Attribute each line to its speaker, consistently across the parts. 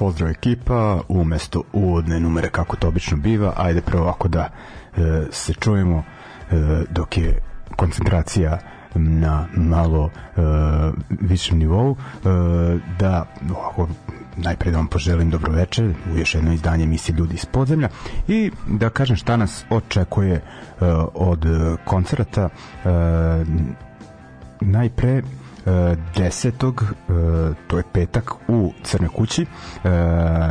Speaker 1: Pozdrav ekipa, umesto uvodne numere kako to obično biva, ajde prvo ovako da e, se čujemo e, dok je koncentracija na malo e, višem nivou e, da ovako najpre da vam poželim dobro večer u još jedno izdanje emisije Ljudi iz podzemlja i da kažem šta nas očekuje e, od koncerta. E, najpre 10. E, to je petak u Crnoj kući e,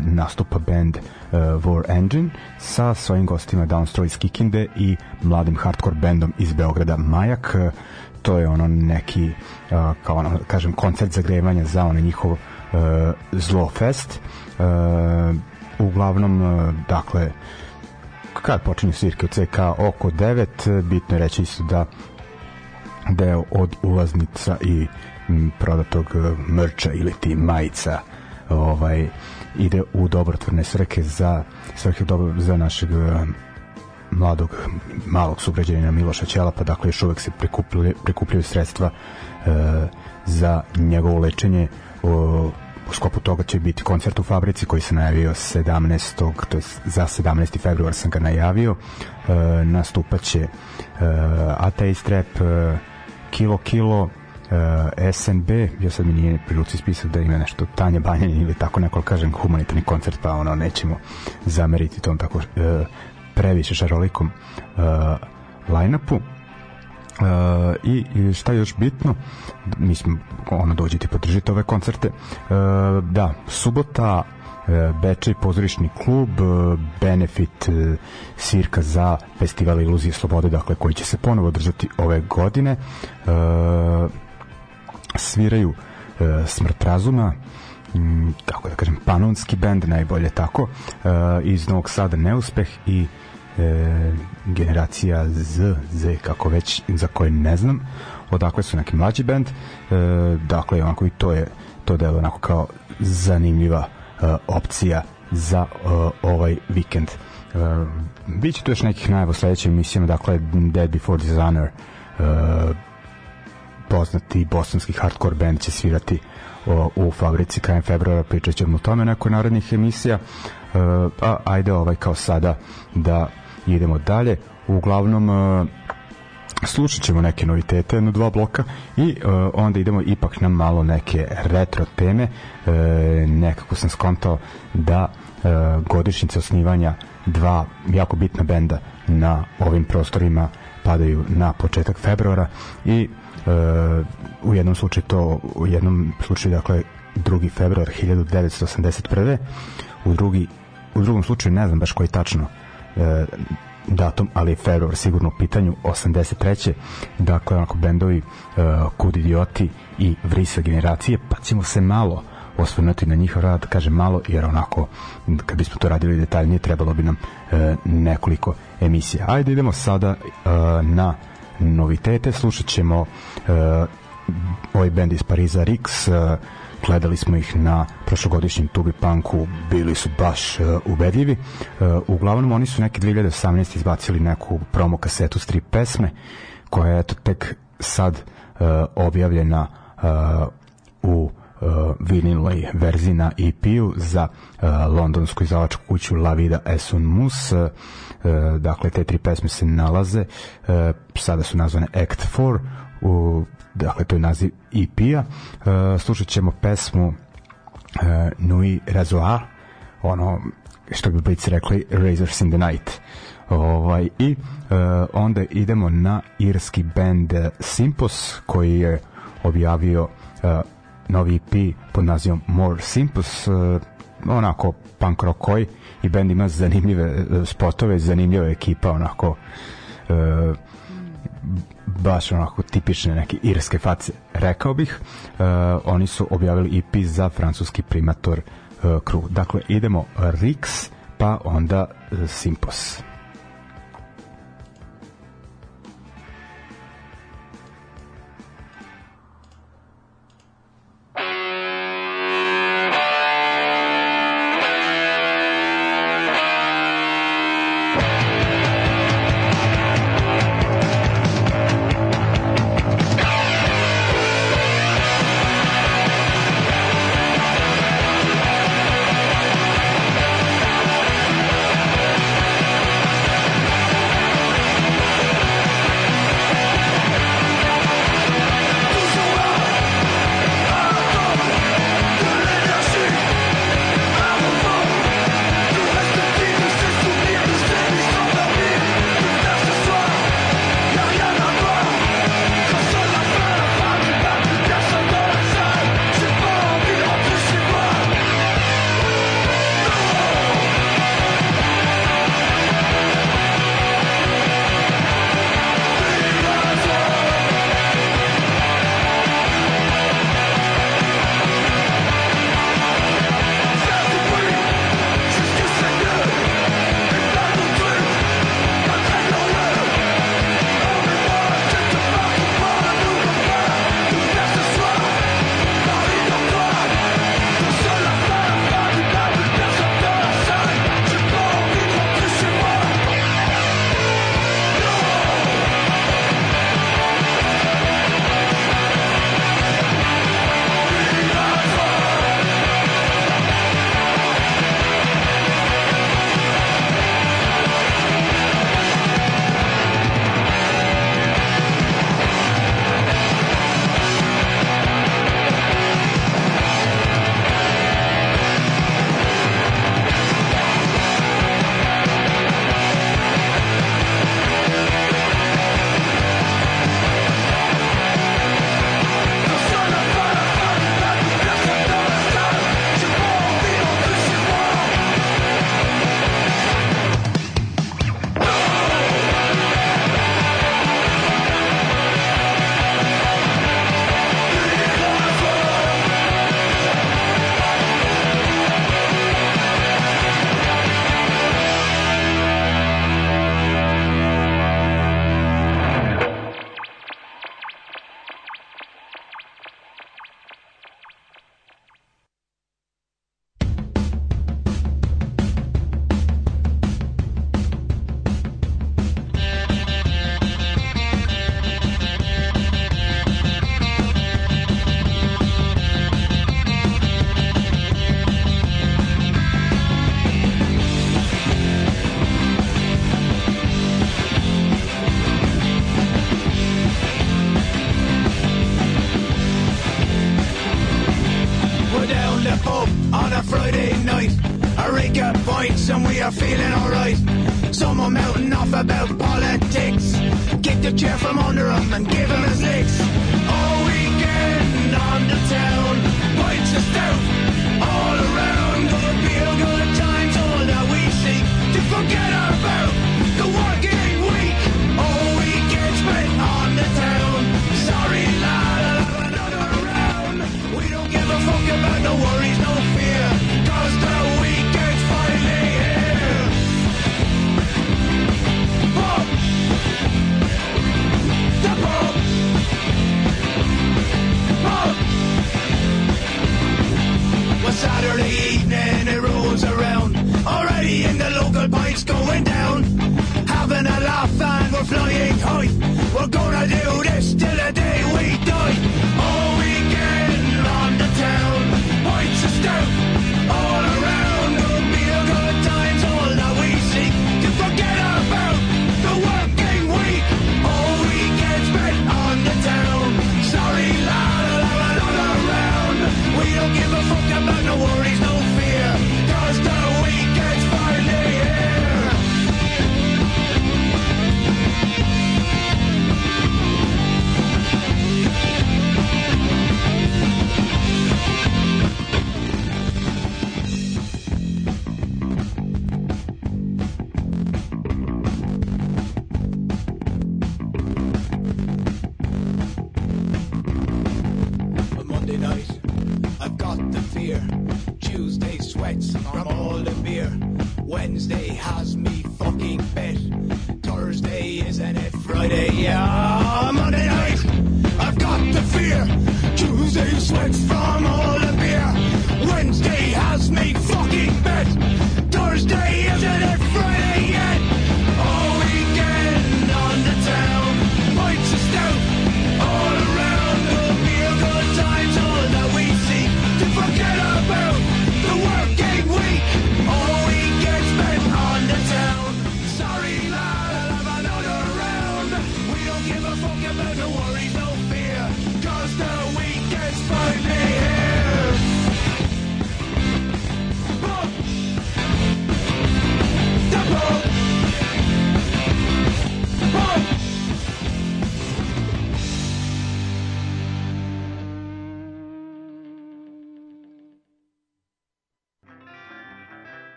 Speaker 1: nastupa band e, War Engine sa svojim gostima Downstroy iz Kikinde i mladim hardcore bandom iz Beograda Majak to je ono neki kao ono, kažem koncert zagrevanja za ono njihov zlo fest uglavnom dakle kad počinju svirke u CK oko 9 bitno je reći isto da deo od ulaznica i prodatog e, mrča ili ti majica ovaj ide u dobrotvorne svrhe za svrhe dobro za našeg e, mladog malog sugrađanina Miloša Ćelapa, dakle još uvek se prikupljaju, prikupljaju sredstva e, za njegovo lečenje o, u skopu toga će biti koncert u fabrici koji se najavio 17. to je za 17. februar sam ga najavio e, nastupaće e, Ateist Rap e, Kilo Kilo uh, eh, SNB, ja sad mi nije priluci spisak da ima nešto Tanja Banjanin ili tako neko kažem humanitarni koncert pa ono nećemo zameriti tom tako uh, previše šarolikom uh, line-upu. Uh, i, i šta je još bitno? Mislim ono dođite podržite ove koncerte. Uh, da subota E, Bečej pozorišni klub e, benefit e, svirka za festival Iluzije slobode dakle koji će se ponovo održati ove godine. Sviraju Smrt razuma kako da kažem panonski bend najbolje tako iz Novog Sada Neuspeh i generacija Z, Z kako već za koje ne znam odakle su neki mlađi bend. Dakle onako i to je to je onako kao zanimljiva opcija za uh, ovaj vikend. Uh, biće tu još nekih najava u sledećim emisijama, dakle Dead Before Dishonor poznati bosanski hardcore band će svirati uh, u fabrici krajem februara, pričat ćemo o tome nekoj narednih emisija. Uh, a ajde ovaj kao sada da idemo dalje. Uglavnom uh, slušat ćemo neke novitete, jedno dva bloka i uh, onda idemo ipak na malo neke retro teme uh, nekako sam skontao da uh, godišnjice osnivanja dva jako bitna benda na ovim prostorima padaju na početak februara i uh, u jednom slučaju to u jednom slučaju dakle 2. februar 1981. u drugi u drugom slučaju ne znam baš koji tačno datum, ali je februar sigurno u pitanju 83. Dakle, onako bendovi uh, Kud idioti i Vrisa generacije, pa ćemo se malo osvrnuti na njihov rad, kaže malo, jer onako, kad bismo to radili detaljnije, trebalo bi nam uh, nekoliko emisija. Ajde, idemo sada uh, na novitete, slušat ćemo uh, ovaj bend iz Pariza Rix, uh, gledali smo ih na prošlogodišnjem Tubi Punku, bili su baš uh, ubedljivi. Uh, uglavnom, oni su neke 2018 izbacili neku promo kasetu s tri pesme, koja je eto tek sad uh, objavljena uh, u uh, viniloj verziji na EP-u za uh, londonsku izdavačku kuću La Vida es un mus uh, dakle te tri pesme se nalaze uh, sada su nazvane Act 4 u dakle to je naziv EP-a uh, slušat ćemo pesmu uh, Nui Razoar ono što bi Blic rekli Razors in the Night. Ovaj, i uh, onda idemo na irski band Simpos koji je objavio uh, novi EP pod nazivom More Simpos uh, onako punk rock koji i band ima zanimljive spotove zanimljiva ekipa onako uh,
Speaker 2: baš onako tipične neke irske face, rekao bih. Uh, oni su objavili EP za francuski primator uh, crew. Dakle, idemo Rix, pa onda uh, Simpos.
Speaker 3: you're feeling alright. Some are melting off about politics. Kick the chair from under him and give him his licks. All weekend on the town, pints of stout all around. Could be a good time, all that we seek to forget it's going down. Having a laugh and we're flying high. We're gonna do this till the day we die.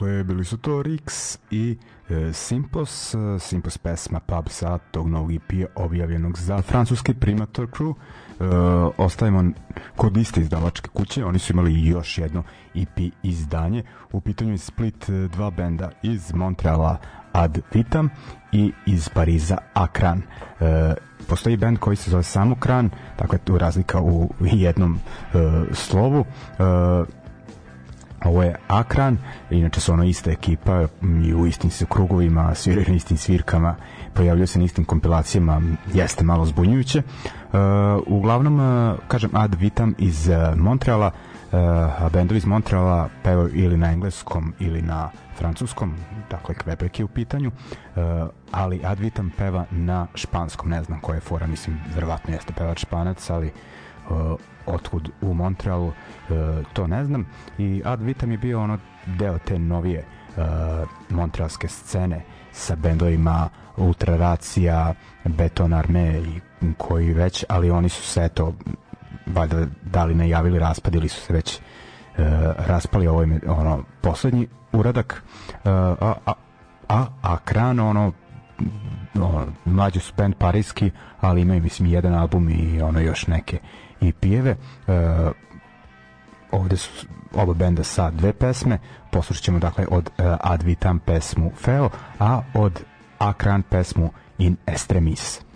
Speaker 1: Dakle, bili su to Rix i e, Simpos, e, Simpos pesma Pub sa tog novog EP objavljenog za francuski Primator Crew. E, ostavimo kod iste izdavačke kuće, oni su imali još jedno EP izdanje. U pitanju je split e, dva benda iz Montreala Ad Vitam i iz Pariza Akran. E, postoji bend koji se zove samo Kran, dakle tu je razlika u jednom e, slovu. E, ovo je Akran, inače su ono ista ekipa m, i u istim se krugovima, sviraju na istim svirkama, pojavljaju se na istim kompilacijama, jeste malo zbunjujuće. E, uglavnom, e, kažem, Ad Vitam iz e, Montreala, a bendovi iz Montreala pevaju ili na engleskom ili na francuskom, dakle Quebec je u pitanju, ali Ad Vitam peva na španskom, ne znam koja je fora, mislim, verovatno jeste pevač španac, ali otkud u Montrealu uh, to ne znam. I Ad Vitam je bio ono deo te novije uh, montrealske scene sa bendovima Ultraracija, Beton Arme i koji već, ali oni su se eto valjda da li najavili raspad ili su se već uh, raspali. Ovo je ono poslednji uradak. Uh, a, a, a, a Kran ono ono, mlađi su band parijski, ali imaju mislim jedan album i ono još neke i pijeve. E, ovde su oba benda sa dve pesme. Poslušat ćemo dakle od e, Ad Vitam pesmu Feo, a od Akran pesmu In Extremis.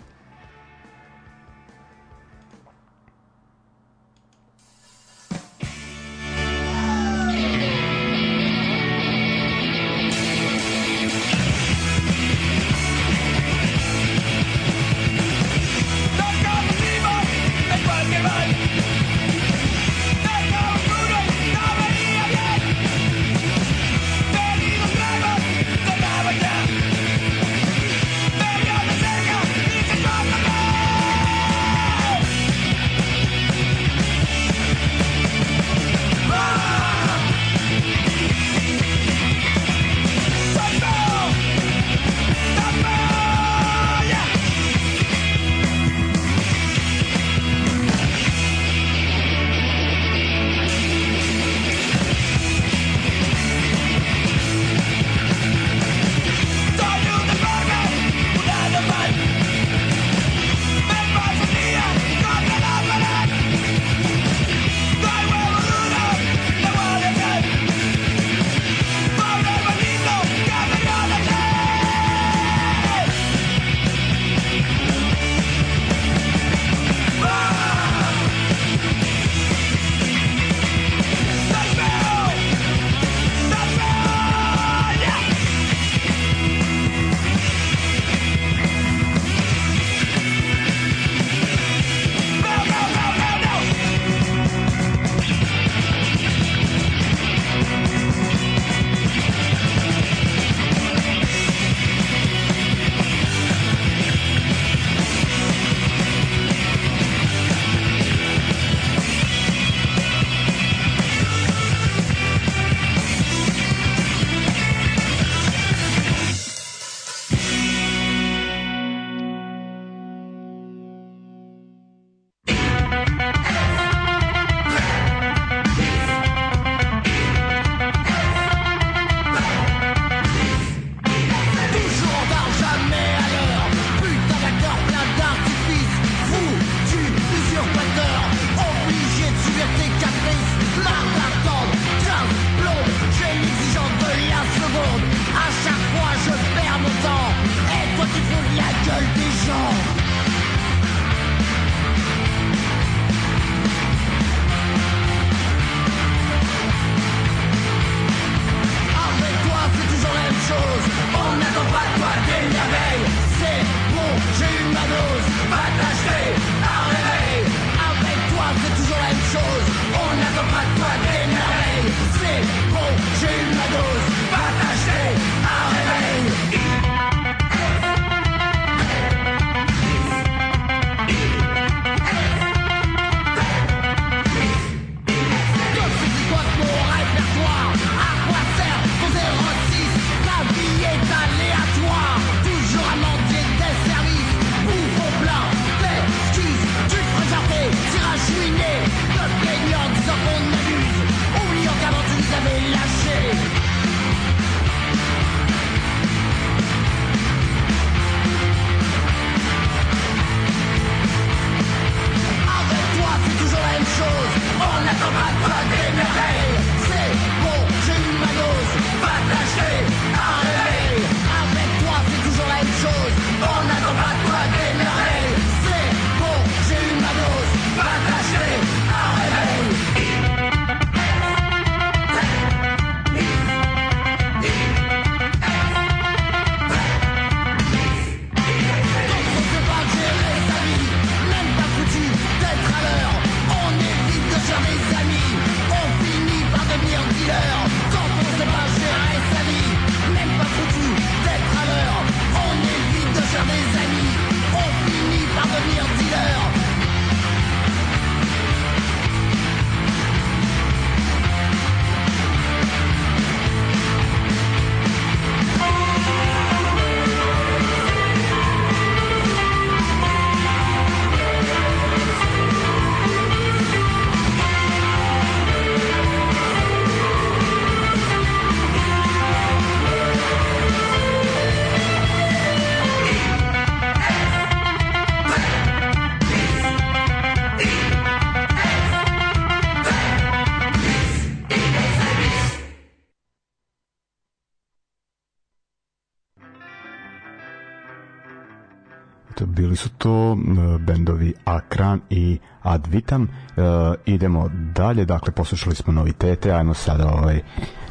Speaker 1: Bendovi Akran i Advitam. E, idemo dalje, dakle, poslušali smo novitete, ajmo sada ovaj,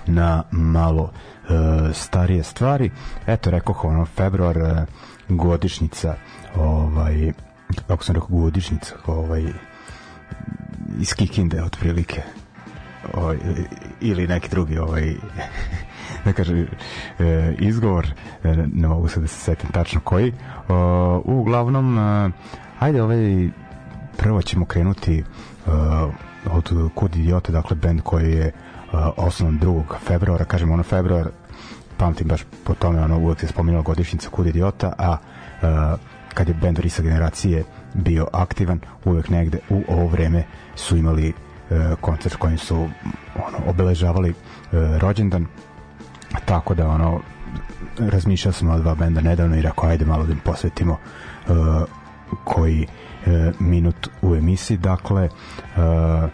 Speaker 1: na malo e, starije stvari. Eto, rekao ono, februar, e, godišnjica, ovaj, kako sam rekao, godišnjica, ovaj, iz Kikinde, otprilike, ovaj, ili neki drugi ovaj da kaže e, izgovor e, ne mogu se da se setim tačno koji o, uglavnom e, ajde ovaj prvo ćemo krenuti e, od Kud Idiota dakle band koji je e, osnovan 2. februara kažemo ono februar pamtim baš po tome ono uvek se spominjala godišnjica Kud Idiota a e, kad je band Risa generacije bio aktivan uvek negde u ovo vreme su imali e, koncert kojim su ono, obeležavali e, rođendan tako da ono razmišljao sam o dva benda nedavno i rekao ajde malo da im posvetimo uh, koji uh, minut u emisiji dakle uh,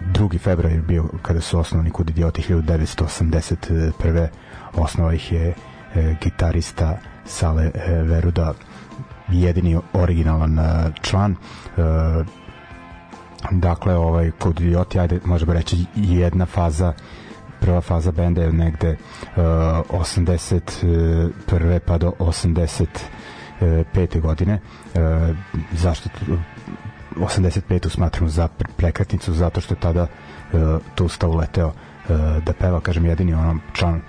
Speaker 1: drugi februar je bio kada su osnovani kod idioti 1981. osnova ih je uh, gitarista Sale uh, Veruda jedini originalan uh, član uh, dakle ovaj kod idioti ajde možemo reći jedna faza prva faza benda je negde uh, 81. pa do 85. godine uh, zašto 85. smatramo za prekretnicu zato što je tada uh, Tusta uleteo uh, da peva, kažem jedini onom član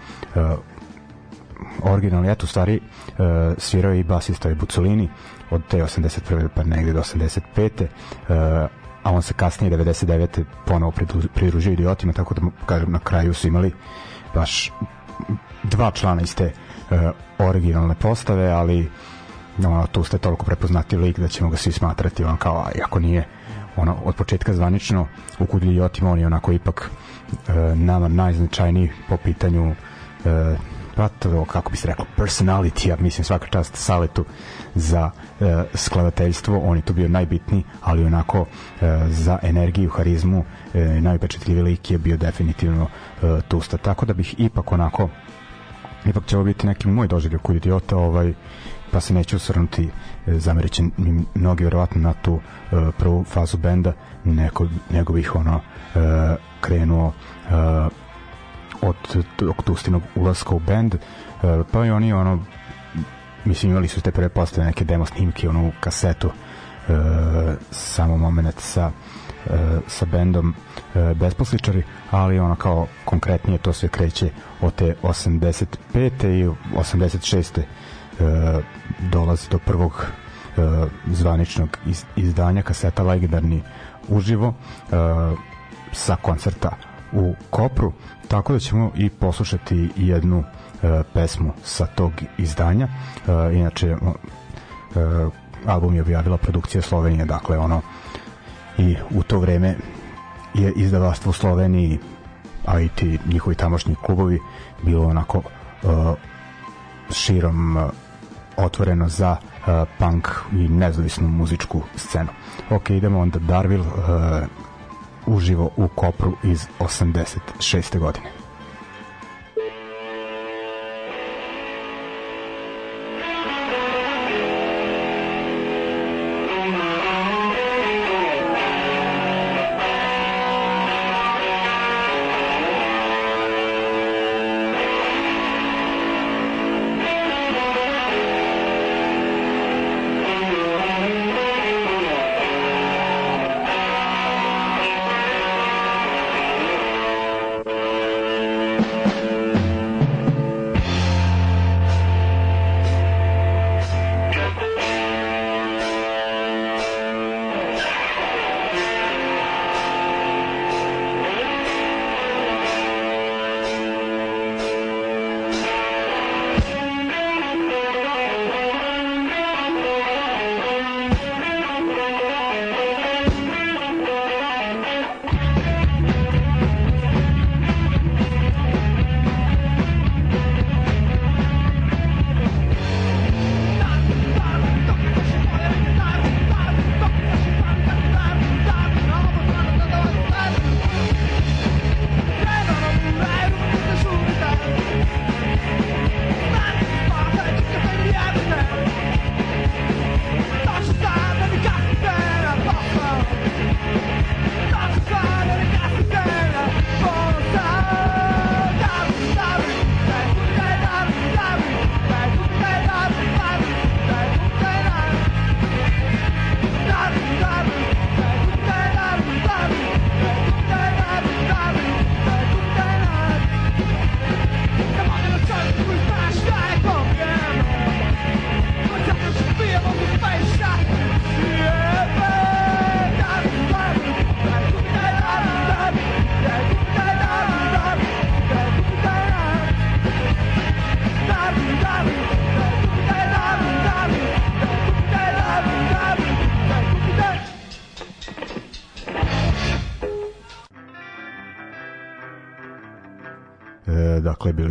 Speaker 1: originalni, eto stvari uh, svirao je i basista i Bucolini od te 81. pa negde do 85. Uh, a on se kasnije 99. ponovo pridružio idiotima, tako da kažem na kraju su imali baš dva člana iz te uh, originalne postave, ali ono, tu ste toliko prepoznati lik da ćemo ga svi smatrati on kao, ako nije ono, od početka zvanično u Kudlji idiotima on je onako ipak uh, nama najznačajniji po pitanju uh, pa to, kako bi se reklo, personality, ja mislim svaka čast Saletu za e, skladateljstvo, on je tu bio najbitniji, ali onako e, za energiju, harizmu, e, najpečetljiviji lik je bio definitivno e, Tusta, tako da bih ipak onako ipak će ovo biti neki moj doživljaj kod idiota, ovaj, pa se neću osvrnuti e, zamereći mnogi verovatno na tu e, prvu fazu benda neko, nego bih ono e, krenuo od tog Tustinog ulaska u bend, pa i oni ono mislim imali su te prve postave neke demo snimke onu kasetu e, samo moment sa e, sa bendom e, Besposličari, ali ono kao konkretnije to sve kreće od te 85. i 86. E, dolazi do prvog e, zvaničnog iz, izdanja kaseta legendarni uživo e, sa koncerta u Kopru, tako da ćemo i poslušati jednu pesmu sa tog izdanja. Inače, album je objavila produkcija Slovenije, dakle ono i u to vreme je izdavastvo u Sloveniji a i ti njihovi tamošnji klubovi bilo onako e, širom otvoreno za uh, punk i nezavisnu muzičku scenu. Ok, idemo onda Darville, uh, uživo u Kopru iz 86. godine.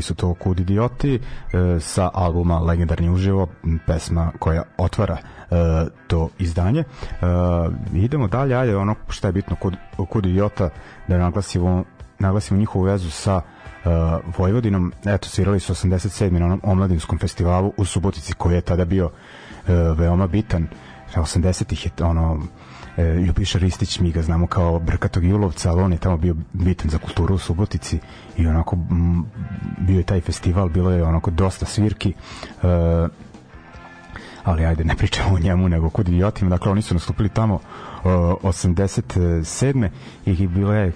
Speaker 1: Su to Kud Idioti e, sa albuma Legendarni uživo, pesma koja otvara e, to izdanje. E, idemo dalje, ajde, ono šta je bitno kod, kod Idiota, da naglasimo, naglasimo njihovu vezu sa uh, Vojvodinom. Eto, svirali su 87. na onom omladinskom festivalu u Subotici koji je tada bio uh, veoma bitan. 80-ih je ono e, Ljubiša Ristić mi ga znamo kao Brkatog Julovca, ali on je tamo bio bitan za kulturu u Subotici i onako bio je taj festival, bilo je onako dosta svirki e, ali ajde ne pričamo o njemu nego kod idiotima, dakle oni su nastupili tamo uh, 87. i bilo je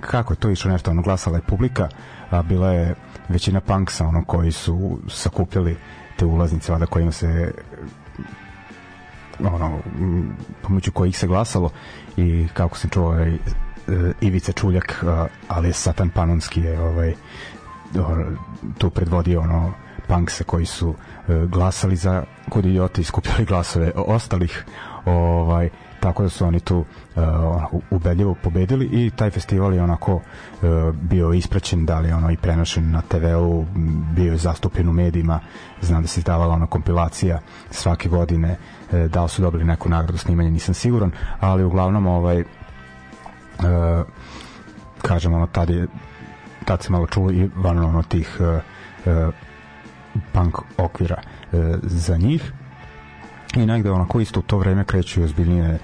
Speaker 1: kako je to išlo nešto, ono glasala je publika, a bila je većina punksa ono koji su sakupljali te ulaznice vada kojima se ono pomoću kojih se glasalo i kako se čuo ovaj, Ivica Čuljak ali Satan Panonski je ovaj tu predvodio ono punkse koji su glasali za kod idioti skupljali glasove ostalih ovaj tako da su oni tu uh, ubedljivo pobedili i taj festival je onako uh, bio ispraćen, da li ono i prenošen na TV-u, bio je zastupljen u medijima, znam da se izdavala ona kompilacija svake godine, da li su dobili neku nagradu snimanja, nisam siguran, ali uglavnom ovaj uh, kažem ono tad je tad se malo čulo i van ono tih uh, punk okvira za njih. I negde onako isto u to vreme kreću ozbiljnije e,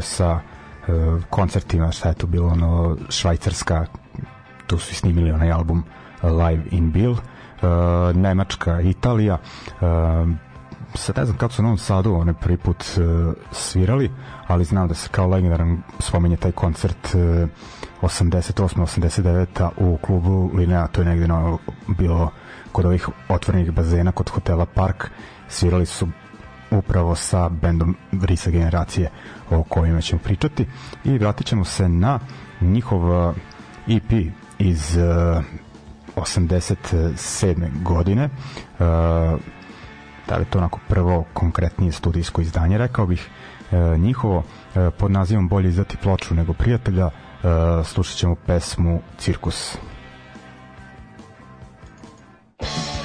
Speaker 1: sa e, koncertima, šta je to bilo ono švajcarska tu su i snimili onaj album Live in Bill e, Nemačka, Italija e, sad ne znam kako su na Novom Sadu one prvi put e, svirali, ali znam da se kao legendaran spomenje taj koncert e, 88. 89. u klubu Linea, to je negde no, bilo kod ovih otvorenih bazena kod hotela Park svirali su upravo sa bendom Risa generacije o kojima ćemo pričati i vratit ćemo se na njihov EP uh, iz uh, 87. godine uh, da li to onako prvo konkretnije studijsko izdanje? Rekao bih uh, njihovo uh, pod nazivom bolje izdati ploču nego prijatelja uh, slušat ćemo pesmu Cirkus Cirkus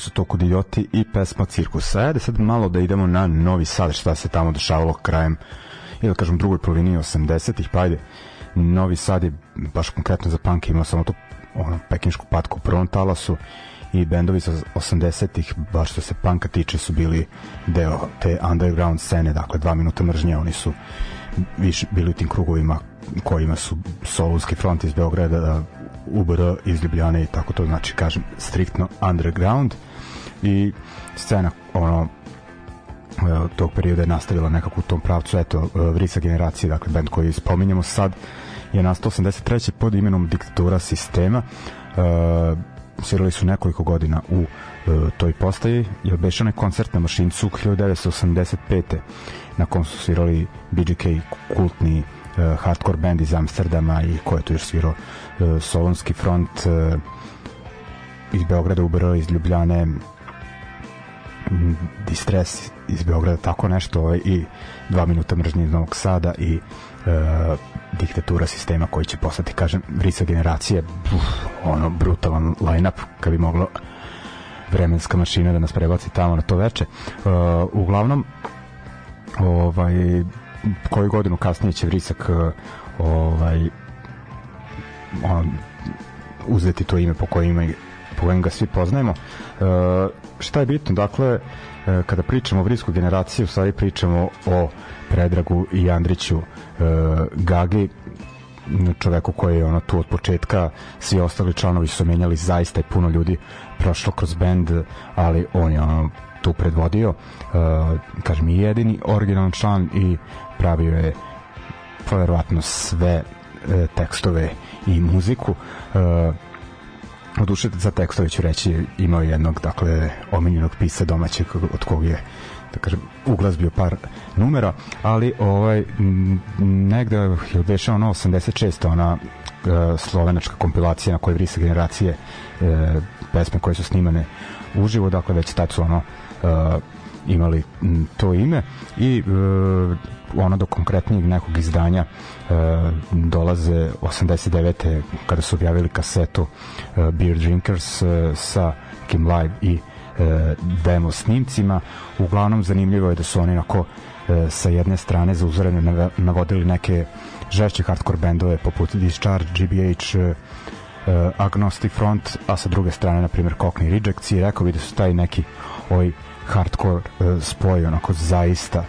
Speaker 1: su to kod idioti i pesma Cirkus. Ajde sad malo da idemo na Novi Sad, šta se tamo dešavalo krajem, ili da kažem drugoj polovini 80-ih, pa ajde. Novi Sad je baš konkretno za punk imao samo tu ono, pekinšku patku u prvom talasu i bendovi sa 80-ih, baš što se panka tiče, su bili deo te underground scene, dakle dva minuta mržnje, oni su više bili u tim krugovima kojima su Solunski front iz Beograda UBR iz Ljubljane i tako to znači kažem striktno underground i scena ono tog perioda je nastavila nekako u tom pravcu eto Vrisa generacije dakle band koji spominjemo sad je nastao 83. pod imenom Diktatura sistema uh, svirali su nekoliko godina u uh, toj postaji je beš onaj koncert na Mašincu 1985. na kom su svirali BGK kultni uh, hardcore band iz Amsterdama i ko je tu još svirao uh, Solonski front uh, iz Beograda u BR, iz Ljubljane Distress iz Beograda, tako nešto ovaj, i dva minuta mržnje iz Novog Sada i uh, diktatura sistema koji će postati, kažem, risa generacije uf, ono, brutalan line-up kad bi moglo vremenska mašina da nas prebaci tamo na to veče. Uh, uglavnom ovaj koju godinu kasnije će Vrisak uh, ovaj on, uzeti to ime po kojem po kojem ga svi poznajemo. Uh, šta je bitno? Dakle, uh, kada pričamo o vrisku generaciji, u stvari pričamo o Predragu i Andriću uh, Gagi, čoveku koji je ono tu od početka svi ostali članovi su menjali zaista i puno ljudi prošlo kroz bend ali on je ono tu predvodio uh, kažem i jedini originalan član i pravio je pa verovatno sve tekstove i muziku od duše za tekstove ću reći imao jednog dakle omiljenog pisa domaćeg od kog je da kažem uglazbio par numera ali ovaj negde je dešao ono 86 ona e, slovenačka kompilacija na kojoj vrisa generacije e, pesme koje su snimane uživo dakle već tad su ono e, imali to ime i e, ono do konkretnijeg nekog izdanja e, dolaze 89. kada su objavili kasetu e, Beer Drinkers e, sa Kim Live i e, demo snimcima uglavnom zanimljivo je da su oni onako e, sa jedne strane za uzorene navodili neke žešće hardcore bendove poput Discharge, GBH e, Agnostic Front a sa druge strane na primjer Cockney Rejects i rekao bi da su taj neki ovaj hardcore uh, spoj onako zaista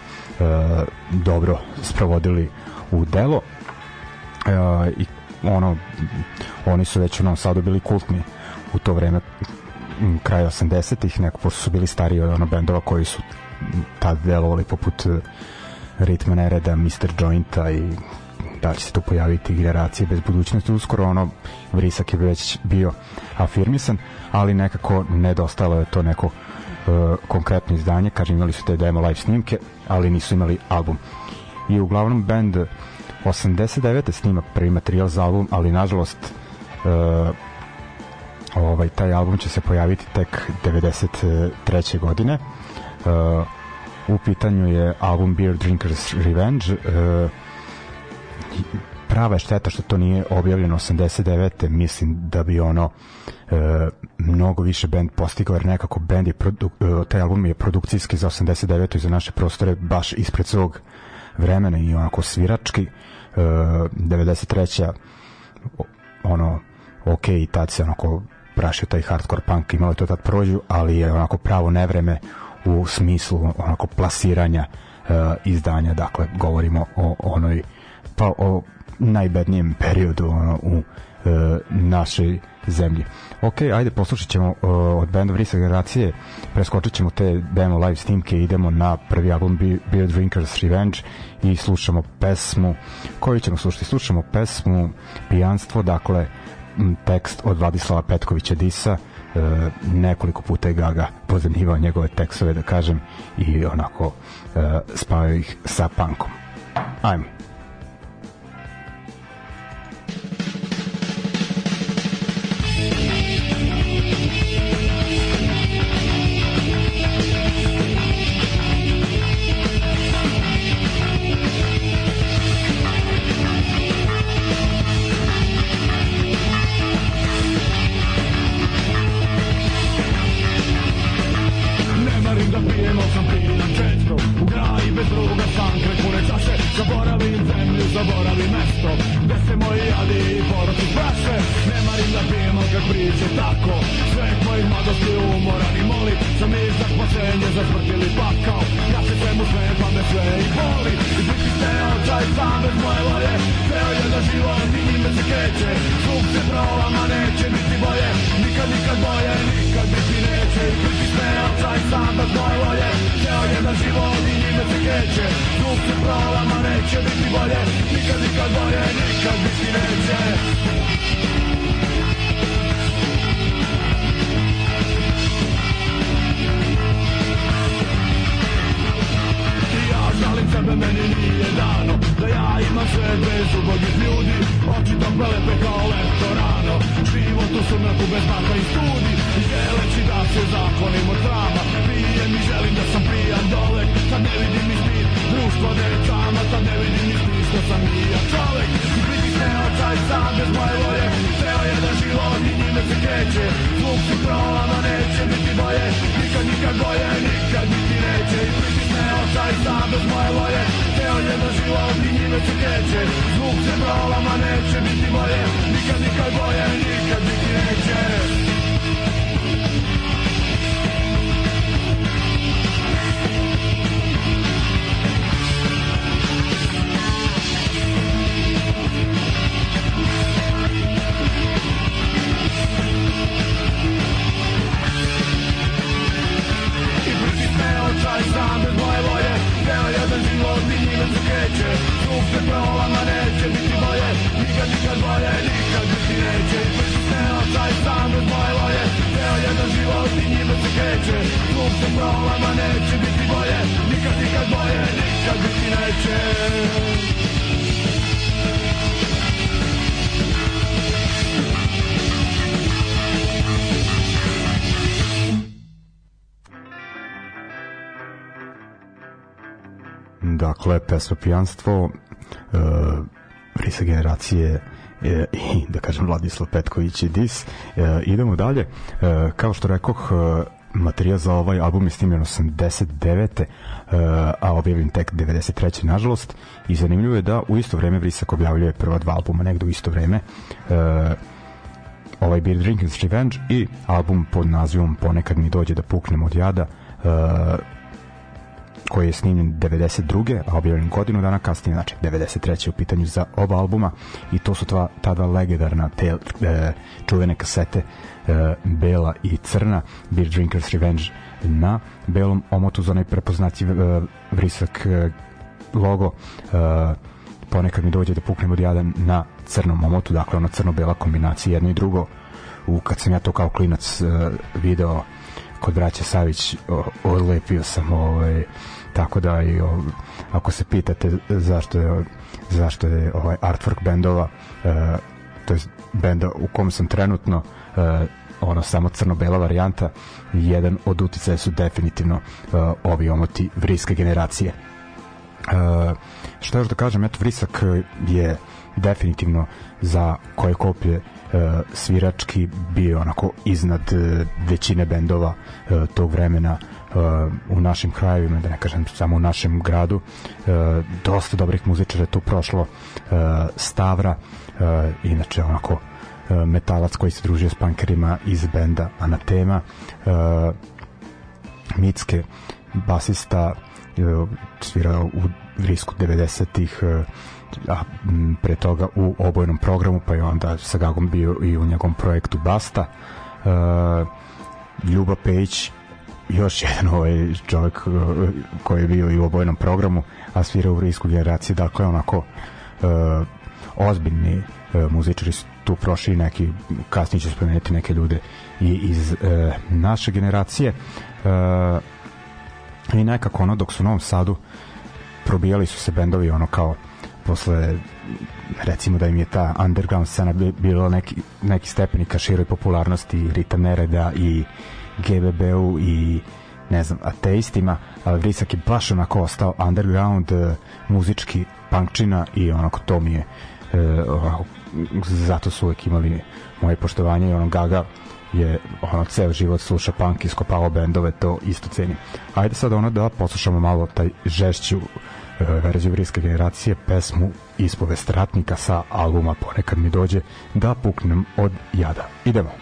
Speaker 1: dobro sprovodili u delo uh, i ono oni su već u Novom Sadu bili kultni u to vreme kraj 80-ih neko su bili stariji od ono bendova koji su tad delovali poput Ritma Nereda, Mr. Jointa i da će se tu pojaviti generacije bez budućnosti uskoro ono Vrisak je već bio afirmisan ali nekako nedostalo je to neko konkretno izdanje, kažem imali su te demo live snimke, ali nisu imali album. I uglavnom band 89. snima prvi materijal za album, ali nažalost uh, ovaj taj album će se pojaviti tek 93. godine. Uh, u pitanju je album Beer Drinkers Revenge. Uh, prava je šteta što to nije objavljeno 89. mislim da bi ono e, mnogo više band postigao jer nekako band je produ, e, taj album je produkcijski za 89. i za naše prostore baš ispred svog vremena i onako svirački e, 93. ono ok i tad se onako prašio taj hardcore punk imalo to tad prođu ali je onako pravo nevreme u smislu onako plasiranja e, izdanja dakle govorimo o onoj pa o najbednijem periodu ono, u e, našoj zemlji. Ok, ajde poslušat ćemo uh, od benda Vrisa generacije, preskočit ćemo te demo live snimke idemo na prvi album Beer Drinkers Revenge i slušamo pesmu, koju ćemo slušati? Slušamo pesmu Pijanstvo, dakle tekst od Vladislava Petkovića Disa, uh, nekoliko puta je Gaga pozemljivao njegove tekstove, da kažem, i onako uh, spavio ih sa punkom. Ajmo. Dakle, pesma Pijanstvo, uh, Risa generacije e, i da kažem Vladislav Petković i Dis. E, idemo dalje. E, kao što rekoh, e, materijal za ovaj album je snimljen 89. E, a objavljen tek 93. nažalost i zanimljivo je da u isto vreme Vrisak objavljuje prva dva albuma negde u isto vreme e, ovaj Beer Drinking's Revenge i album pod nazivom Ponekad mi dođe da puknem od jada e, koji je snimljen 92. a objavljen godinu dana kasnije, znači 93. u pitanju za oba albuma i to su tva, ta dva legendarna te e, čuvene kasete e, Bela i Crna Beer Drinkers Revenge na belom omotu za onaj prepoznatljiv e, vrisak e, logo e, ponekad mi dođe da puknem od jadan na crnom omotu, dakle ono crno-bela kombinacija jedno i drugo u, kad sam ja to kao klinac e, video kod braće Savić odlepio sam ovaj tako da i ako se pitate zašto je zašto je ovaj artwork bendova e, to je benda u kom sam trenutno e, ono samo crno-bela varijanta jedan od uticaja su definitivno e, ovi omoti vriske generacije. E, šta još da kažem eto vrisak je definitivno za koje kopije svirački bio onako iznad e, većine bendova e, tog vremena u našim krajevima, da ne kažem samo u našem gradu. dosta dobrih muzičara tu prošlo. Stavra, inače onako metalac koji se družio s punkerima iz benda Anatema. Mitske, basista, svirao u risku 90-ih, a pre toga u obojnom programu pa je onda sa Gagom bio i u njegovom projektu Basta. Uh, Ljuba Pejić još jedan ovaj čovjek uh, koji je bio i u obojnom programu a svira u risku generaciji dakle onako uh, ozbiljni uh, muzičari su tu prošli neki kasnije ću spomenuti neke ljude i iz uh, naše generacije. Uh, i nekako ono dok su u Novom Sadu probijali su se bendovi ono kao posle recimo da im je ta underground scena bilo neki, neki stepenika široj popularnosti Ritam Nereda i GBB-u i ne znam, ateistima, ali Vrisak je baš onako ostao underground uh, muzički punkčina i onako to mi je uh, zato su uvek imali moje poštovanje i ono Gaga je ono ceo život sluša punk, iskopao bendove, to isto cenim. Ajde sad ono da poslušamo malo taj žešću verziju vriske generacije pesmu Ispovest ratnika sa albuma Ponekad mi dođe da puknem od jada. Idemo.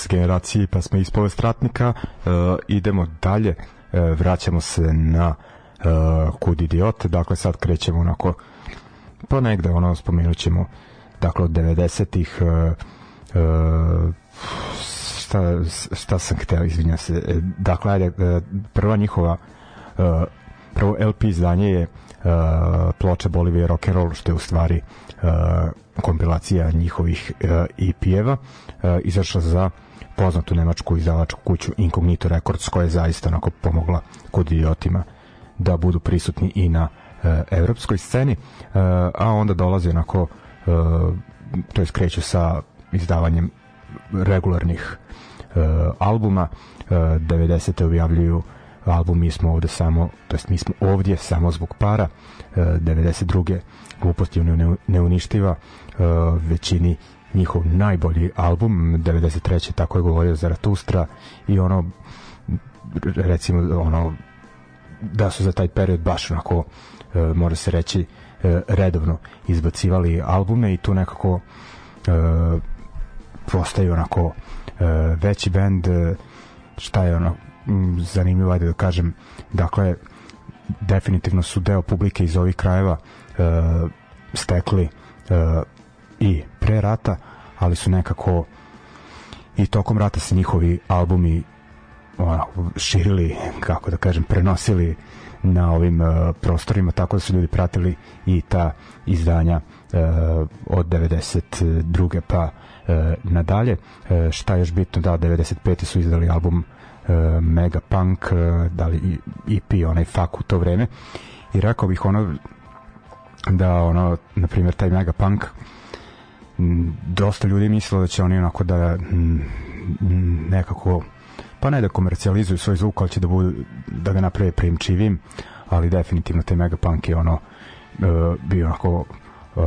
Speaker 1: Vris generacije pesma ispove Stratnika. Uh, idemo dalje, uh, vraćamo se na uh, Kud idiot. Dakle, sad krećemo onako pa negde ono spomenut ćemo dakle od 90-ih uh, uh, šta, šta sam hteo, izvinjam se dakle, ajde, prva njihova uh, prvo LP izdanje je uh, ploča Bolivije Rock and Roll, što je u stvari uh, kompilacija njihovih uh, EP-eva, uh, izašla za poznatu nemačku izdavačku kuću Incognito Records, koja je zaista onako pomogla kod idiotima da budu prisutni i na uh, evropskoj sceni, uh, a onda dolazi onako, uh, to je skreću sa izdavanjem regularnih uh, albuma, uh, 90. objavljuju album Mi smo ovde samo, to jest mi smo ovdje samo zbog para, 92. E, gluposti neuništiva, e, većini njihov najbolji album, 93. tako je govorio Zaratustra i ono recimo ono da su za taj period baš onako e, može se reći redovno izbacivali albume i tu nekako postaju onako veći bend šta je ono zanimljivo, da kažem, dakle, definitivno su deo publike iz ovih krajeva uh, stekli uh, i pre rata, ali su nekako i tokom rata se njihovi albumi ono, širili, kako da kažem, prenosili na ovim uh, prostorima, tako da su ljudi pratili i ta izdanja uh, od 92. pa uh, nadalje. Uh, šta je još bitno, da, 95. su izdali album uh, uh, Megapunk, uh, da li EP, onaj fak u to vreme. I rekao bih ono da ono, na primjer, taj Megapunk m, dosta ljudi mislilo da će oni onako da m, nekako pa ne da komercijalizuju svoj zvuk, ali će da, budu, da ga naprave primčivim, ali definitivno taj Megapunk je ono uh, bio onako uh,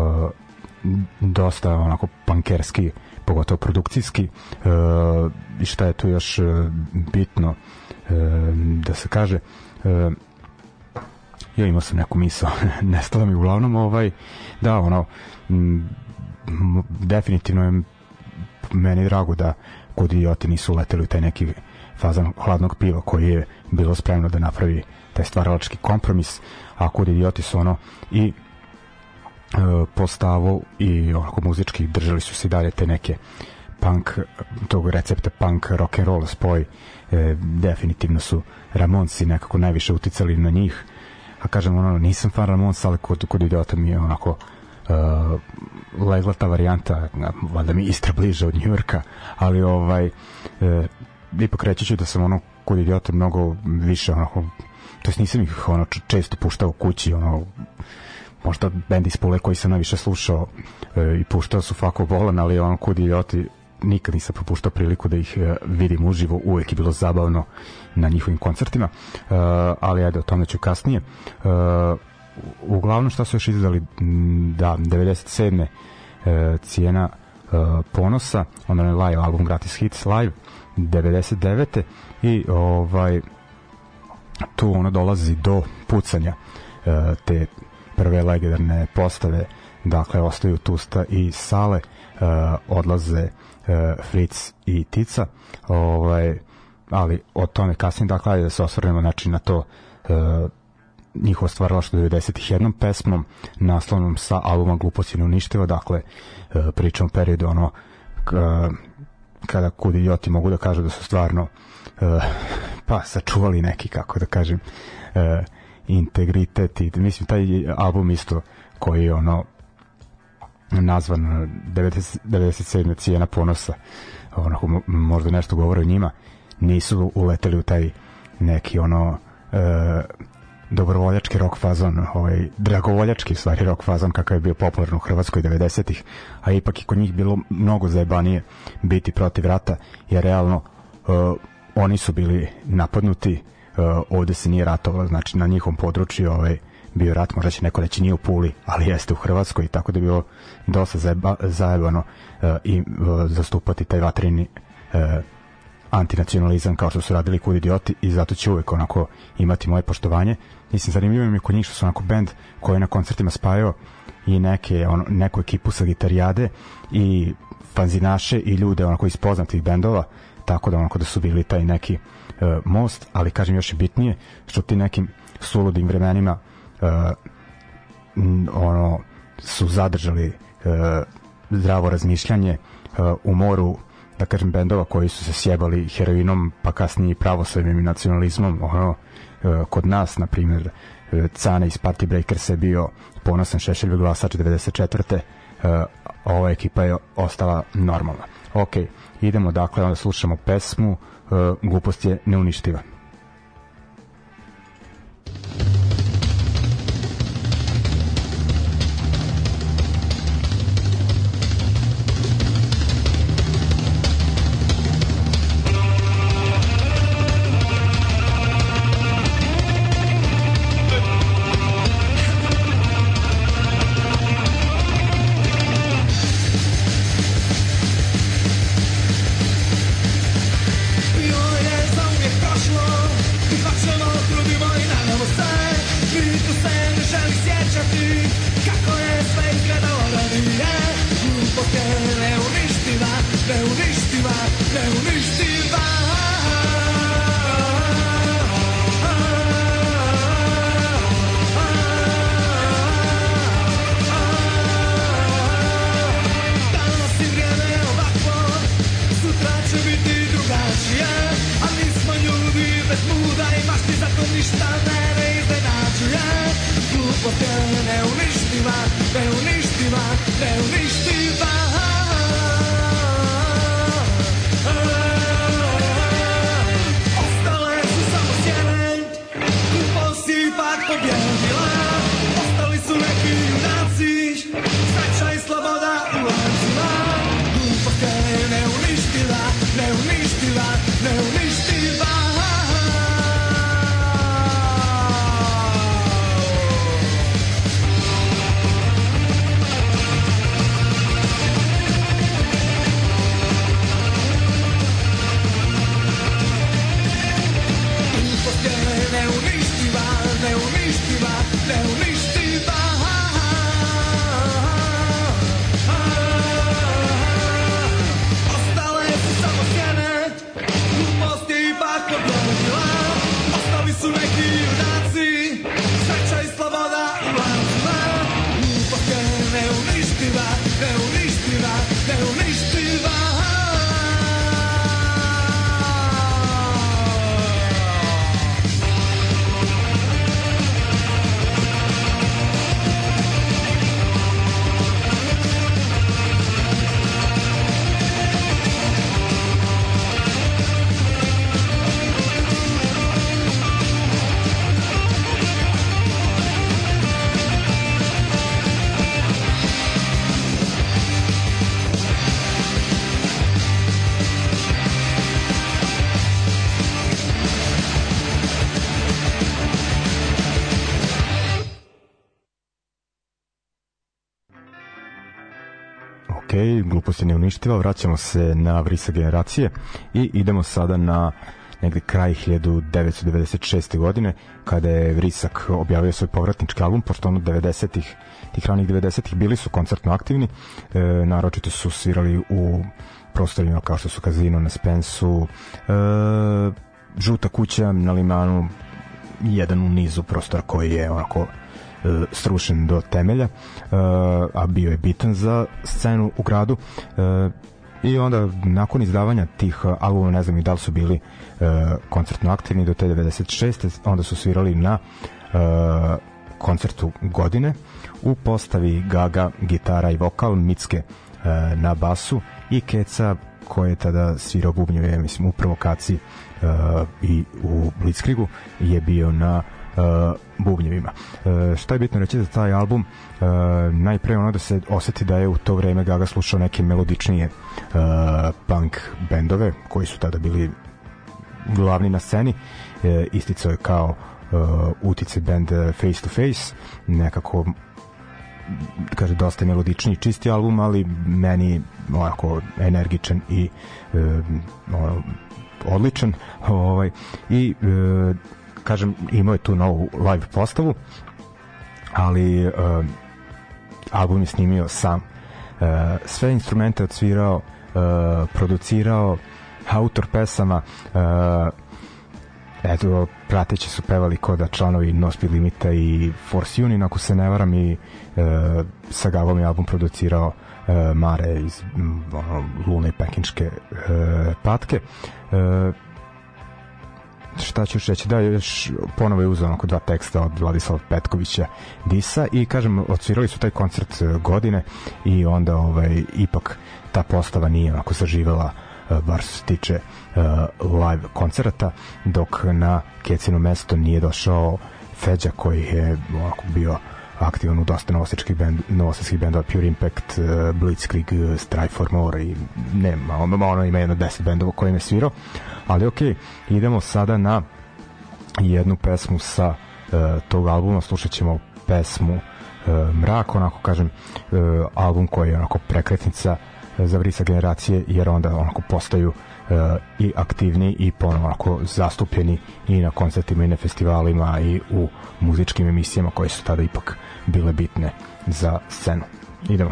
Speaker 1: dosta onako pankerski pogotovo produkcijski e, i šta je tu još e, bitno e, da se kaže e, ja imao sam neku misao nestala mi uglavnom ovaj da ono definitivno je meni drago da kod idioti nisu leteli u taj neki fazan hladnog piva koji je bilo spremno da napravi taj stvaralački kompromis a kod idioti su ono i E, postavu i onako muzički držali su se dalje te neke punk, tog recepta punk rock and roll spoj e, definitivno su Ramonsi nekako najviše uticali na njih. A kažem ono nisam fan Ramonsa ali kod, kod idiota mi je onako uh, legla ta varijanta valjda mi Istra bliže od Njurka ali ovaj uh, ipak reći ću da sam ono kod idiota mnogo više onako to jest nisam ih ono često puštao u kući ono možda bend iz Pule koji sam najviše slušao e, i puštao su Fako Volan, ali on kud idioti nikad nisam propuštao priliku da ih e, vidim uživo, uvek je bilo zabavno na njihovim koncertima, e, ali ajde o tome ću kasnije. E, uglavnom šta su još izdali, da, 97. E, cijena e, ponosa, onda je live album Gratis Hits live, 99. i ovaj tu ono dolazi do pucanja e, te prve legendarne postave dakle ostaju Tusta i Sale uh, odlaze uh, Fritz i Tica ovaj, ali o tome kasnije dakle da se osvrnemo znači na to uh, njihovo stvaralaštvo 91 pesmom naslovnom sa albuma Glupost i neuništiva dakle uh, pričam periodu ono uh, kada kud idioti mogu da kažu da su stvarno uh, pa sačuvali neki kako da kažem integritet i mislim taj album isto koji je ono nazvan 90, 97. cijena ponosa ono, možda nešto govore o njima nisu uleteli u taj neki ono e, dobrovoljački rock fazon, ovaj, dragovoljački stvari rock fazon kakav je bio popularan u Hrvatskoj 90-ih, a ipak i kod njih bilo mnogo zajebanije biti protiv rata, jer realno uh, oni su bili napadnuti uh, ovde se nije ratovalo, znači na njihovom području ovaj, bio rat, možda će neko reći nije u Puli, ali jeste u Hrvatskoj, tako da je bilo dosta zajeba, zajebano uh, i uh, zastupati taj vatrini uh, antinacionalizam kao što su radili Kud idioti i zato će uvek onako imati moje poštovanje. Mislim, zanimljivo mi je kod njih što su onako band koji je na koncertima spajao i neke, ono, neku ekipu sa gitarijade i fanzinaše i ljude onako iz poznatih bendova, tako da onako da su bili taj neki uh, most, ali kažem još i bitnije, što ti nekim suludim vremenima uh, ono su zadržali uh, zdravo razmišljanje uh, u moru da kažem bendova koji su se sjebali heroinom pa kasnije pravoslavnim nacionalizmom ono kod nas na primjer uh, Cane iz Party Breakers je bio ponosan Šešelj glasač 94. Uh, ova ekipa je ostala normalna. Ok, idemo dakle, onda slušamo pesmu uh, Glupost je neuništiva.
Speaker 3: Neuništiva,
Speaker 1: vraćamo se na vrisa generacije i idemo sada na negde kraj 1996. godine kada je Vrisak objavio svoj povratnički album, pošto ono 90-ih, tih ranih 90-ih bili su koncertno aktivni, e, naročito su svirali u prostorima kao što su Kazino na Spensu, e, Žuta kuća na Limanu, jedan u nizu prostora koji je onako strušen do temelja, e, a bio je bitan za scenu u gradu. E, I onda nakon izdavanja tih e, albuma, ne znam i da li su bili e, koncertno aktivni do te 96. onda su svirali na e, koncertu godine u postavi Gaga, gitara i vokal, Micke e, na basu i Keca koji je tada svirao bubnjeve, mislim, u provokaciji uh, i u Blitzkrigu je bio na bubnjevima. Uh, šta je bitno reći za taj album? Uh, najpre ono da se oseti da je u to vreme Gaga slušao neke melodičnije punk bendove koji su tada bili glavni na sceni. Isticao je kao utice band Face to Face, nekako kaže dosta melodični čisti album ali meni onako energičan i e, ono, odličan ovaj, i e, kažem imao je tu novu live postavu ali e, album je snimio sam. E, sve instrumente odsvirao e, producirao autor pesama e, eto, prateći su pevali kod da članovi No Speed Limita i Force Union, ako se ne varam i e, sa Gavom je album producirao e, Mare iz m, ono, Lune Pekinčke e, patke. E, šta ću reći? Da još ponovo je uzeo onako dva teksta od Vladislava Petkovića Disa i kažem odsvirali su taj koncert e, godine i onda ovaj ipak ta postava nije onako zaživela e, bar što se tiče uh, live koncerata dok na Kecino mesto nije došao Feđa koji je onako bio aktivan u dosta novosadskih bend, novosadskih bendova Pure Impact, uh, Blitzkrieg, uh, Strive for More i nema, ono, ono ima jedno 10 bendova kojim je svirao ali ok, idemo sada na jednu pesmu sa uh, tog albuma, slušat ćemo pesmu uh, Mrak, onako kažem uh, album koji je onako prekretnica za vrisa generacije jer onda onako postaju uh, i aktivni i ponovo onako zastupljeni i na koncertima i na festivalima i u muzičkim emisijama koje su tada ipak bile bitne za scenu. Idemo.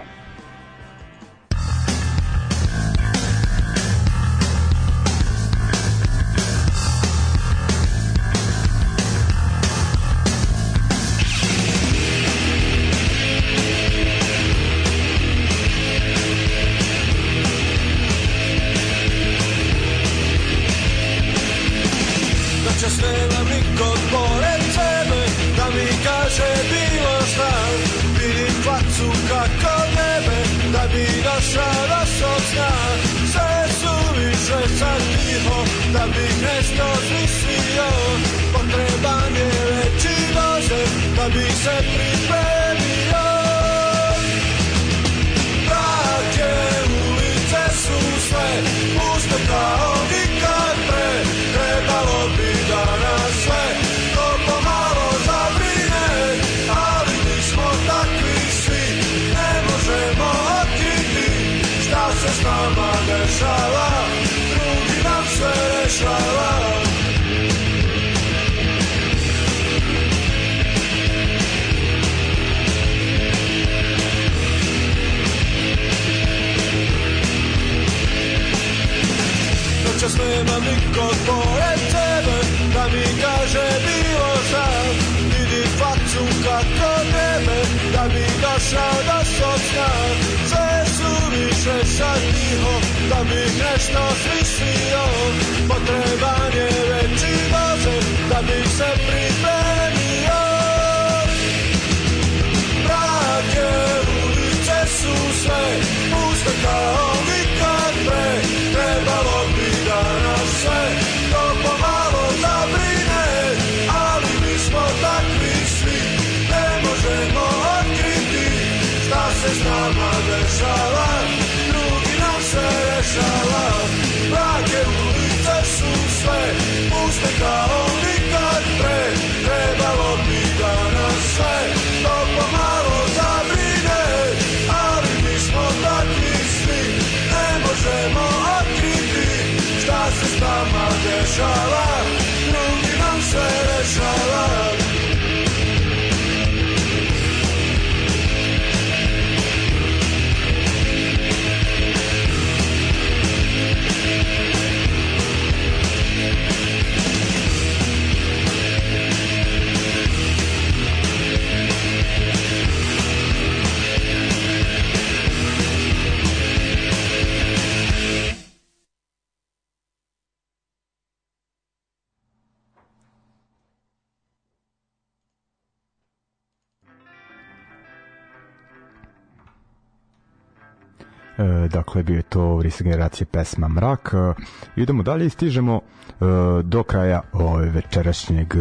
Speaker 3: To
Speaker 1: Vrisa generacije pesma Mrak. E, idemo dalje i stižemo e, do kraja ove večerašnjeg e,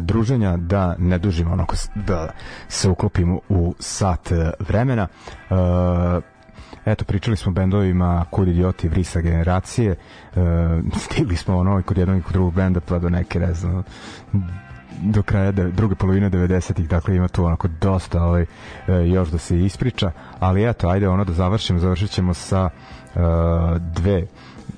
Speaker 1: druženja da ne dužimo onako da se uklopimo u sat vremena. Eto pričali smo bendovima Kud idioti Vrisa generacije. E, stigli smo ono i kod jednog i kod drugog benda pa do neke ne znam do kraja de, druge polovine 90-ih, dakle ima tu onako dosta ovaj, još da se ispriča, ali eto, ajde ono da završimo, završit ćemo sa dve,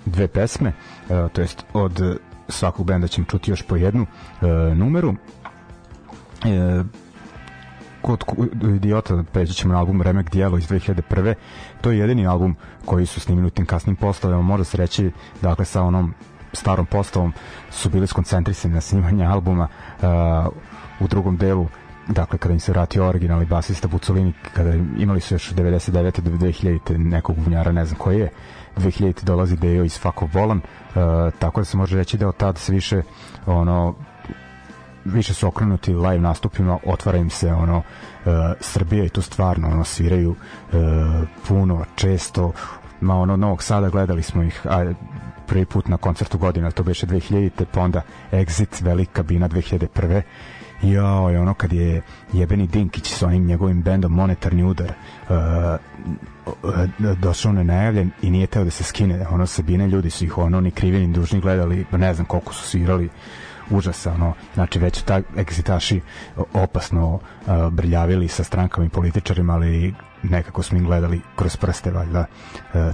Speaker 1: dve pesme, uh, to jest od svakog benda ćemo čuti još po jednu uh, numeru. Uh, kod Idiota pređe ćemo na album Remek Dijelo iz 2001. To je jedini album koji su snimili u tim kasnim postavama. Može se reći, dakle, sa onom starom postavom su bili skoncentrisani na snimanje albuma uh, u drugom delu dakle kada im se vratio originalni basista Bucolini kada imali su još 99. do 2000. nekog bubnjara ne znam koji je 2000. dolazi Deo iz Fakov Volan uh, tako da se može reći da od tada se više ono više su okrenuti live nastupima, otvara im se ono uh, Srbija i tu stvarno ono sviraju uh, puno, često ma ono Novog Sada gledali smo ih a prvi put na koncertu godina, to beše 2000 pa onda Exit, velika kabina 2001 jao, je ono kad je jebeni Dinkić sa onim njegovim bendom Monetarni udar uh, došao nenajavljen i nije teo da se skine. Ono Sabine, ljudi su ih ono ni krivi ni dužni gledali, ne znam koliko su svirali. Užasa, ono, znači već ta egzitaši opasno uh, brljavili sa strankama i političarima, ali nekako smo im gledali kroz prste valjda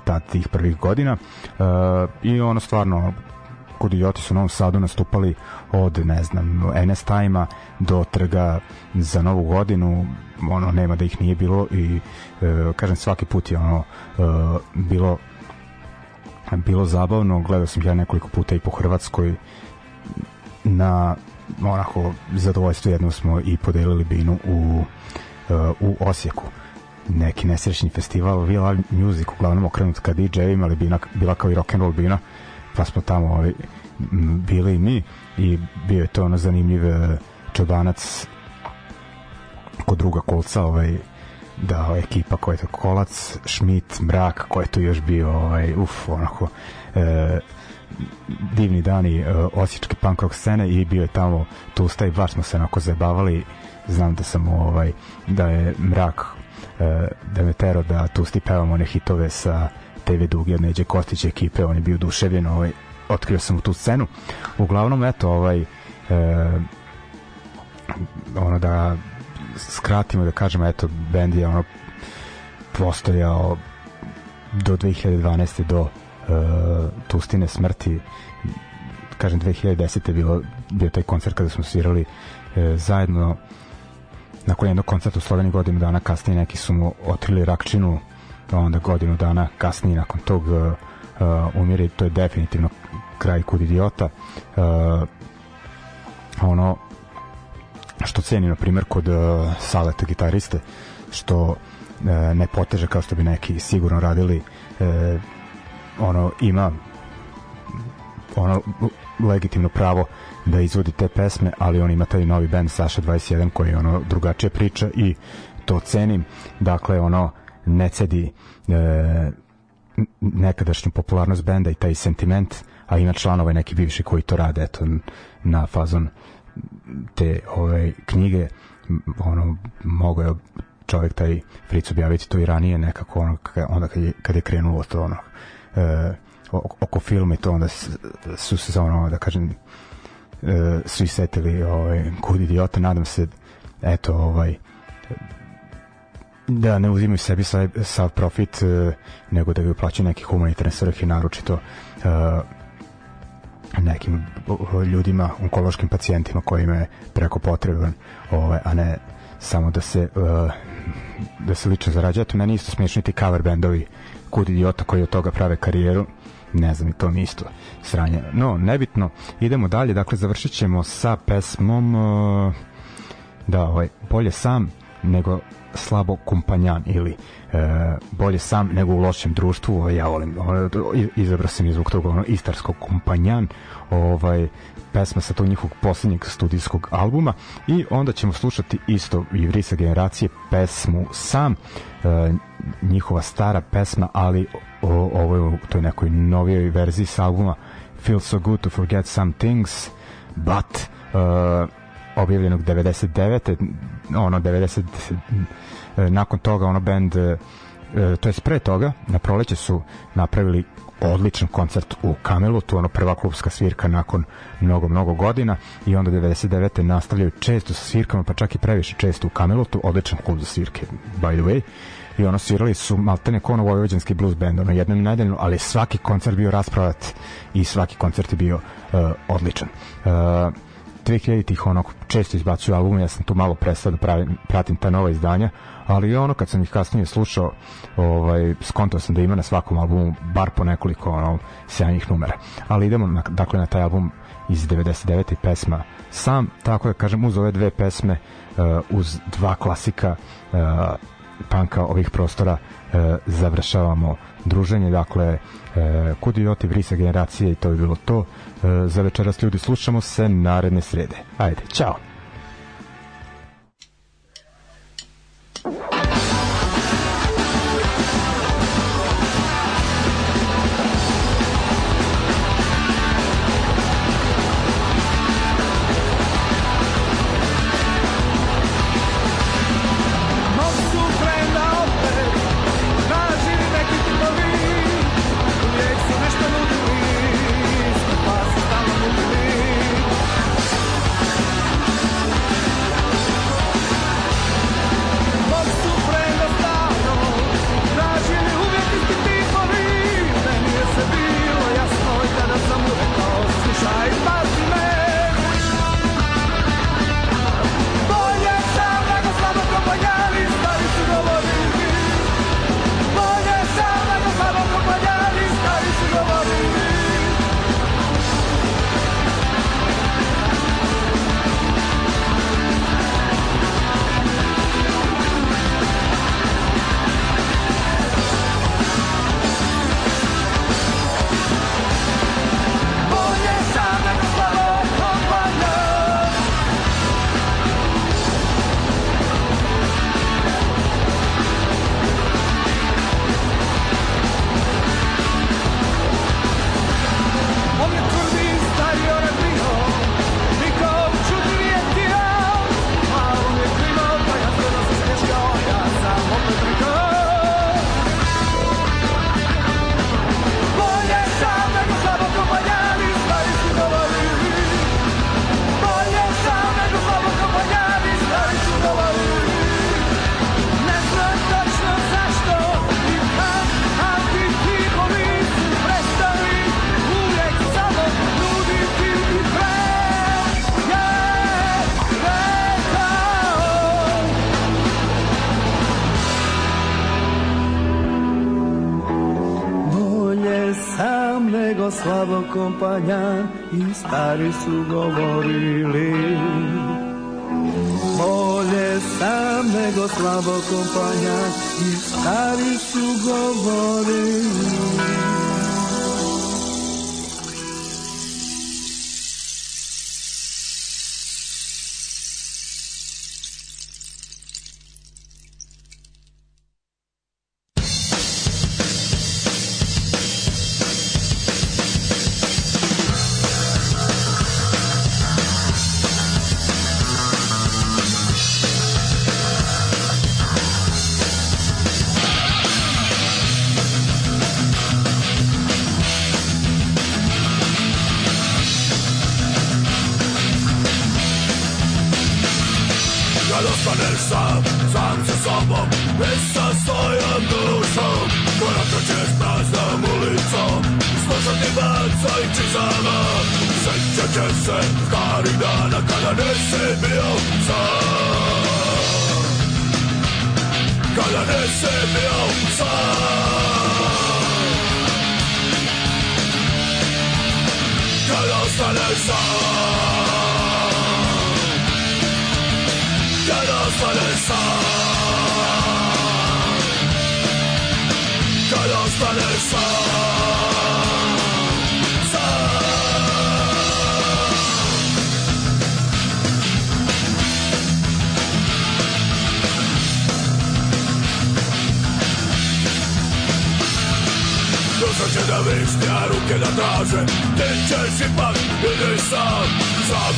Speaker 1: tad tih prvih godina. I ono stvarno kod Idioti su u Novom Sadu nastupali od, ne znam, NS Time-a do trga za novu godinu, ono, nema da ih nije bilo i, e, kažem, svaki put je ono, e, bilo bilo zabavno, gledao sam ja nekoliko puta i po Hrvatskoj. Na onako zadovoljstvo jednom smo i podelili binu u, uh, u Osijeku. Neki nesrećni festival Love Music uglavnom okrenut ka DJ-ima ali bina, bila kao i rock and roll bina pa smo tamo ovaj, bili i mi i bio je to ono zanimljiv uh, čobanac kod druga kolca ovaj da ovaj, ekipa koja je to kolac Schmidt, Mrak ko je tu još bio ovaj, uf, onako e, divni dani uh, osječke punk rock scene i bio je tamo tu i baš smo se onako zabavali znam da sam ovaj da je mrak uh, da me tero da Tusti pevamo one hitove sa TV Dugi od Neđe Kostić ekipe on je bio duševljen ovaj, otkrio sam tu scenu uglavnom eto ovaj uh, ono da skratimo da kažemo eto bend je ono postojao do 2012. do uh, Tustine smrti kažem 2010. je bilo bio taj koncert kada smo svirali uh, zajedno nakon jednog koncerta u Sloveniji godinu dana kasnije neki su mu otrili rakčinu pa onda godinu dana kasnije nakon tog uh, uh, umire to je definitivno kraj kod idiota uh, ono što cenim na primjer kod uh, saleta gitariste što uh, ne poteže kao što bi neki sigurno radili uh, ono ima ono legitimno pravo da izvodi te pesme, ali on ima taj novi band Saša 21 koji ono drugačije priča i to cenim. Dakle, ono ne cedi e, nekadašnju popularnost benda i taj sentiment, a ima članove neki bivši koji to rade eto, na fazon te ove knjige. Ono mogo je čovjek taj Fritz objaviti to i ranije nekako ono, onda kad je, kad je krenulo to ono e, oko filma i to onda su se ono da kažem e, svi setili ovaj kud idiota. Nadam se eto ovaj da ne uzimaju sebi sav, sav profit e, nego da bi uplaćaju neki humanitarne svrhe naročito e, nekim ljudima, onkološkim pacijentima kojima je preko potreban ovaj, a ne samo da se uh, da se lično zarađuje. To meni isto smiješni ti cover bendovi kud idiota koji od toga prave karijeru ne znam i to mi isto sranje no nebitno idemo dalje dakle završit ćemo sa pesmom uh, da ovaj bolje sam nego slabo kompanjan ili e, bolje sam nego u lošem društvu ovaj, ja volim ovaj, izabrao sam zbog toga ono, istarskog kompanjan ovaj pesma sa tog njihovog poslednjeg studijskog albuma i onda ćemo slušati isto i Vrisa generacije pesmu Sam e, njihova stara pesma ali o, ovo je u toj nekoj novijoj verziji sa albuma Feel So Good To Forget Some Things but uh, objavljenog 99. ono 90 nakon toga ono band e, to je pre toga, na proleće su napravili odličan koncert u Kamelutu, ono prva klubska svirka nakon mnogo, mnogo godina i onda 99. nastavljaju često sa svirkama, pa čak i previše često u Kamelutu, odličan klub za svirke, by the way i ono svirali su maltene kao ono vojvođanski blues band, ono jednom nedeljno, ali svaki koncert bio raspravat i svaki koncert je bio uh, odličan. Uh, 2000-ih ono često izbacuju albume, ja sam tu malo prestao da pravim, pratim ta nova izdanja, ali ono kad sam ih kasnije slušao, ovaj skontao sam da ima na svakom albumu bar po nekoliko ono sjajnih numera. Ali idemo na, dakle na taj album iz 99. pesma sam, tako da kažem uz ove dve pesme uh, uz dva klasika uh, panka ovih prostora uh, završavamo druženje, dakle Kud idioti vrisa generacije i to je bilo to. Uh, za večeras ljudi slušamo se naredne srede. Ajde, čao!
Speaker 4: Stari su govorili. Bolje sam nego slabo kompanjan i Todos a la sol.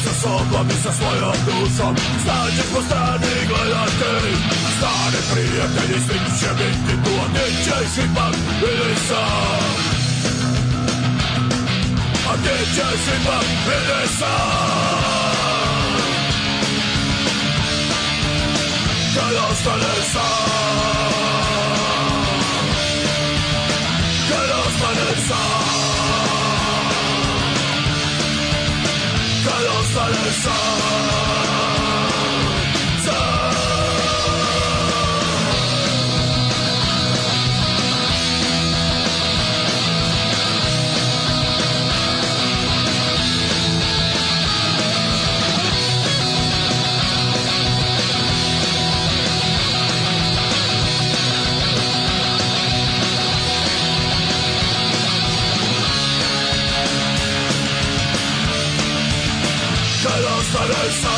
Speaker 3: Sa sobom i sa svojom dušom. Staćeš po strani gledati
Speaker 4: Stari prijatelji svim će biti tu A gdje ćeš ipak ili sam. A gdje ćeš ipak ili sam. Kad ostaneš sam ostaneš sam Kad ostaneš sam Kad ostaneš sam